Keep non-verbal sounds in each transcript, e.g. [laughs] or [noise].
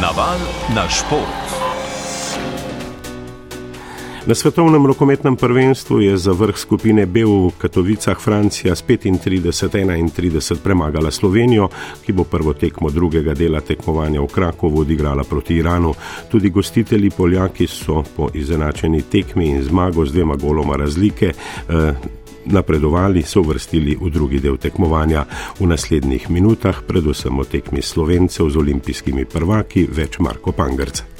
Naval na šport. Na svetovnem rokometnem prvenstvu je za vrh skupine B v Katovicah Francija s 35-31 premagala Slovenijo, ki bo prvo tekmo drugega dela tekmovanja v Krakovu odigrala proti Iranu. Tudi gostitelji Poljaki so po izenačeni tekmi in zmago z dvema goloma razlike. Eh, Napredovali so vrstili v drugi del tekmovanja. V naslednjih minutah, predvsem o tekmi slovencev z olimpijskimi prvaki, več Marko Pangrca.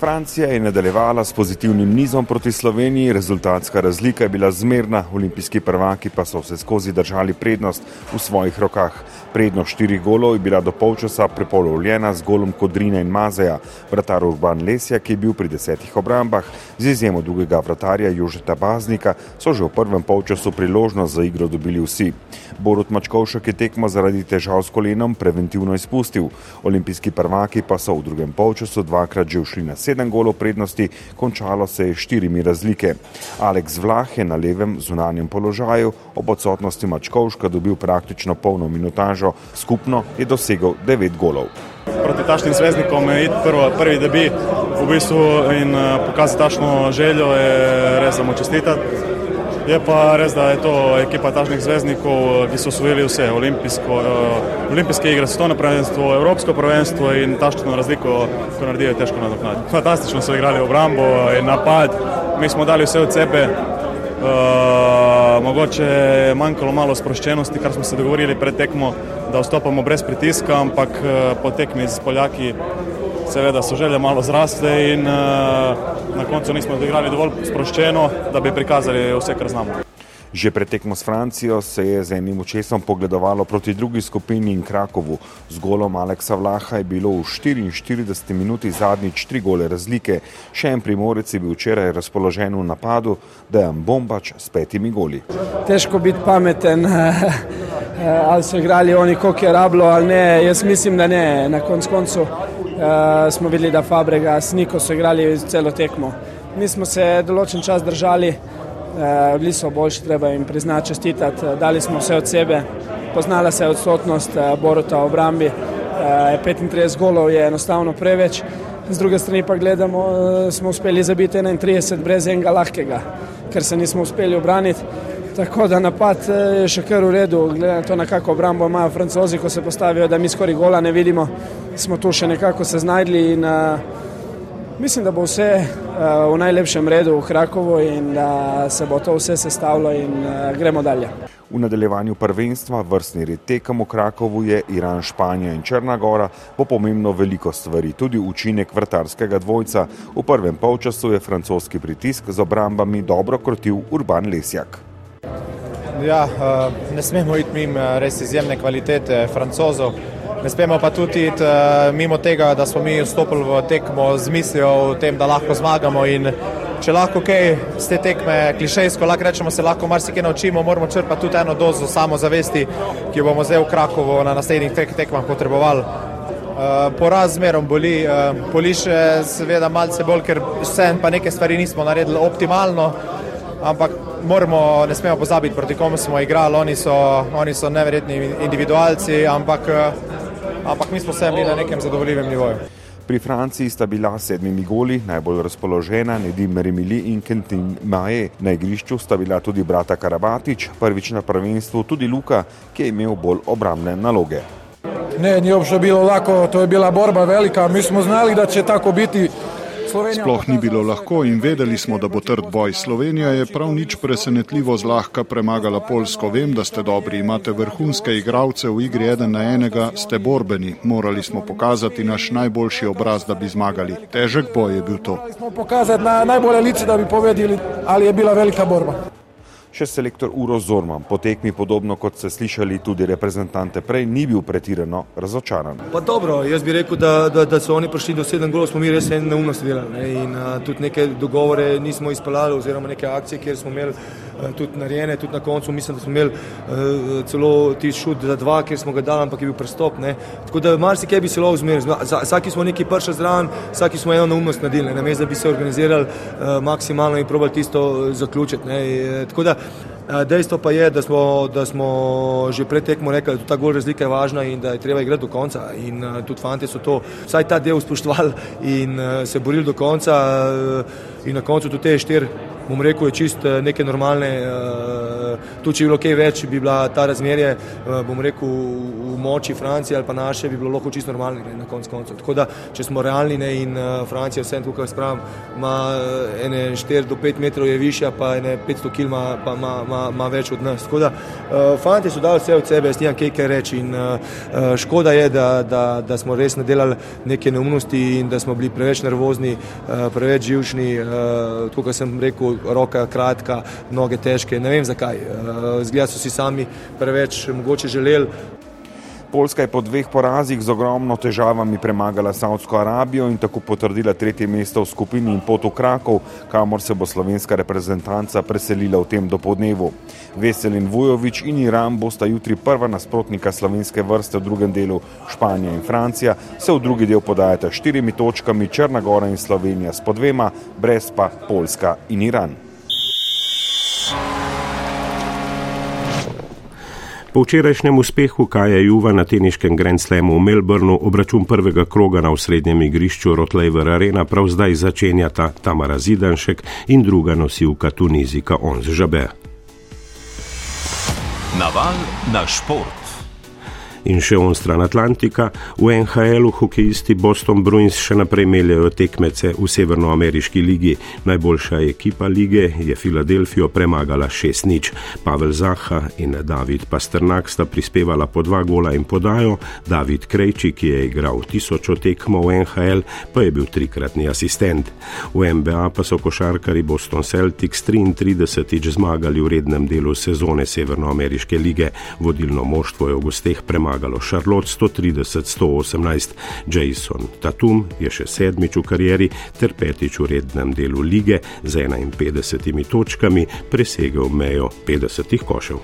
Francija je nadaljevala s pozitivnim nizom proti Sloveniji, rezultatska razlika je bila zmerna, olimpijski prvaki pa so vse skozi držali prednost v svojih rokah. Prednost štirih golov je bila do polčasa prepolovljena z golom Kodrina in Mazeja, vratar Urban Lesja, ki je bil pri desetih obrambah, z izjemo drugega vratarja Jožeta Baznika, so že v prvem polčasu priložnost za igro dobili vsi. Borut Mačkovšek je tekmo zaradi težav s kolenom preventivno izpustil, olimpijski prvaki pa so v drugem polčasu dvakrat že ušli na sedem sedem golov prednosti, končalo se je štirimi razlike. Aleks Vlah je na levem zunanjem položaju, ob odsotnosti Mačkovška dobil praktično polno minutažo, skupno je dosegel devet golov. Proti tašnim zvezdnikom je iti prvo, prvi debi v bistvu in eh, pokazati tašno željo je res za mu čestitati. Je pa res, da je to ekipa tažnih zvezdnikov, ki so osvojili vse, olimpijsko, uh, olimpijske igre, svetovno prvenstvo, evropsko prvenstvo in taščno razliko, ko naredijo, je težko nadoknaditi. Fantastično so igrali obrambo in napad, mi smo dali vse od sebe. Uh, mogoče je manjkalo malo sproščenosti, kar smo se dogovorili pred tekmo, da vstopamo brez pritiska, ampak uh, po tekmi z Poljaki seveda so želje malo zrasle in uh, na koncu nismo odigrali dovolj sproščeno, da bi prikazali vse, kar znamo. Že pred tekmo s Francijo se je z enim očesom pogledovalo proti drugi skupini in Krakovu. Z golom Aleksa Vlaha je bilo v 44 minuti zadnjič tri gole razlike. Še en primorec je bil včeraj razpoložen v napadu, da je Bombač s petimi goli. Težko biti pameten, [laughs] ali so igrali oni, koliko je rablo ali ne. Jaz mislim, da ne. Na koncu koncu uh, smo videli, da Fabrega s Niko so igrali celo tekmo. Mi smo se določen čas držali, uh, bili so boljši, treba jim priznati, čestitati, dali smo vse od sebe, poznala se je odsotnost uh, Boruta v obrambi, uh, 35 golov je enostavno preveč, z druge strani pa gledamo, uh, smo uspeli zabiti 31 brez enega lahkega, ker se nismo uspeli obraniti. Tako da napad je še kar v redu, glede na to, na kako obrambo imajo francozi, ko se postavijo, da mi skoraj gola ne vidimo smo tu še nekako se znašli in uh, mislim, da bo vse uh, v najlepšem redu v Krakovu in da se bo to vse sestavilo in uh, gremo dalje. V nadaljevanju prvenstva vrstni red tekem v Krakovu je Iran, Španija in Črna Gora, bo pomembno veliko stvari, tudi učinek vrtarskega dvojca. V prvem polčasu je francoski pritisk z obrambami dobro krotil Urban Lesjak. Ja, ne smemo iti mimo res izjemne kvalitete francozov. Ne smemo pa tudi iti uh, mimo tega, da smo mi vstopili v tekmo z mislijo o tem, da lahko zmagamo. In če lahko kaj z te tekme klišejsko, lahko rečemo, se lahko marsikaj naučimo, moramo črpati tudi eno dozo samozavesti, ki jo bomo zdaj v Krakovu na naslednjih treh tekmah potrebovali. Uh, poraz zmerom boli, uh, boli še seveda malce bolj, ker vsem pa neke stvari nismo naredili optimalno, ampak moramo, ne smemo pozabiti, proti komu smo igrali, oni so, oni so neverjetni individualci, ampak uh, ampak mi smo vsem bili na nekem zadovoljivem nivoju. Pri Franciji sta bila sedmimi goli najbolj razpoložena Nedim Remili in Kentin Maje. Na igrišču sta bila tudi brata Karabatič, prvič na prvenstvu tudi Luka, ki je imel bolj obramne naloge. Ne, ni obšlo bilo lako, to je bila borba velika. Mi smo znali, da će tako biti. Sploh ni bilo lahko in vedeli smo, da bo trd boj. Slovenija je prav nič presenetljivo zlahka premagala Polsko. Vem, da ste dobri, imate vrhunske igralce v igri eden na enega, ste borbeni. Morali smo pokazati naš najboljši obraz, da bi zmagali. Težek boj je bil to. Morali smo pokazati na najbolje lice, da bi povedali, ali je bila velika borba še selektor Uro Zorman. Po tekmi, podobno kot ste slišali tudi reprezentante prej, ni bil pretirano razočaran. Pa dobro, jaz bi rekel, da, da, da so oni prišli do sedem golov, smo mi res neumnosti delali ne? in a, tudi neke dogovore nismo izpeljali oziroma neke akcije, kjer smo imeli tudi narejene, tudi na koncu mislim, da smo imeli celo ti šut za dva, ker smo ga dali, ampak je bil prestop. Ne. Tako da marsikaj bi se lahko zmerili. Vsaki smo neki prši zraven, vsaki smo eno neumnost naredili, ne da bi se organizirali maksimalno in probali tisto zaključiti. Ne. Tako da Dejstvo pa je, da smo, da smo že pred tekmo rekli, da ta gol razlika je važna in da je treba igrati do konca. In tudi fanti so to vsaj ta del spoštovali in se borili do konca in na koncu tudi te štiri bom rekel, je čist eh, neke normalne, eh, tu če bi bilo kaj več, bi bila ta razmerje, eh, bom rekel, v moči Francije ali pa naše, bi bilo lahko čist normalne ne, na konc koncu. Tako da, če smo realni ne, in Francija vsem tukaj spravim, ima ene 4 do 5 metrov je višja, pa ene 500 kil ima, pa ima, ima, ima več od nas. Tako da, fanti so dali vse od sebe, jaz nimam kaj kaj reči in škoda je, da, da, da smo res nadelali neke neumnosti in da smo bili preveč nervozni, preveč živčni, tako kot sem rekel, roka kratka, noge težke, ne vem zakaj. Eh, zgleda so si sami preveč mogoče želeli. Poljska je po dveh porazih z ogromno težavami premagala Saudsko Arabijo in tako potrdila tretje mesto v skupini in pot v Krakov, kamor se bo slovenska reprezentanca preselila v tem dopodnevu. Veselin Vujovič in Iran bosta jutri prva nasprotnika slovenske vrste v drugem delu, Španija in Francija se v drugi del podajata štirimi točkami, Črna Gora in Slovenija s po dvema, brez pa Poljska in Iran. Po včerajšnjem uspehu Kaja Juva na teniškem Grand Slamu v Melbournu obračun prvega kroga na osrednjem igrišču Rotlever Arena prav zdaj začenjata Tamara Zidanšek in druga nosilka Tunizika Ons Žabe. Naval na šport in še on stran Atlantika, v NHL-u hokejisti Boston Bruins še naprej meljajo tekmece v Severnoameriški ligi. Najboljša ekipa lige je Filadelfijo premagala 6-0. Pavel Zaha in David Pasternak sta prispevala po dva gola in podajo, David Krejči, ki je igral tisočo tekmo v NHL, pa je bil trikratni asistent. V NBA pa so košarkari Boston Celtics 33-tič zmagali v rednem delu sezone Severnoameriške lige. Vodilno moštvo je v gosteh premagalo premagalo Charlotte 130-118. Jason Tatum je še sedmič v karieri ter petič v rednem delu lige z 51 točkami presegel mejo 50 košev.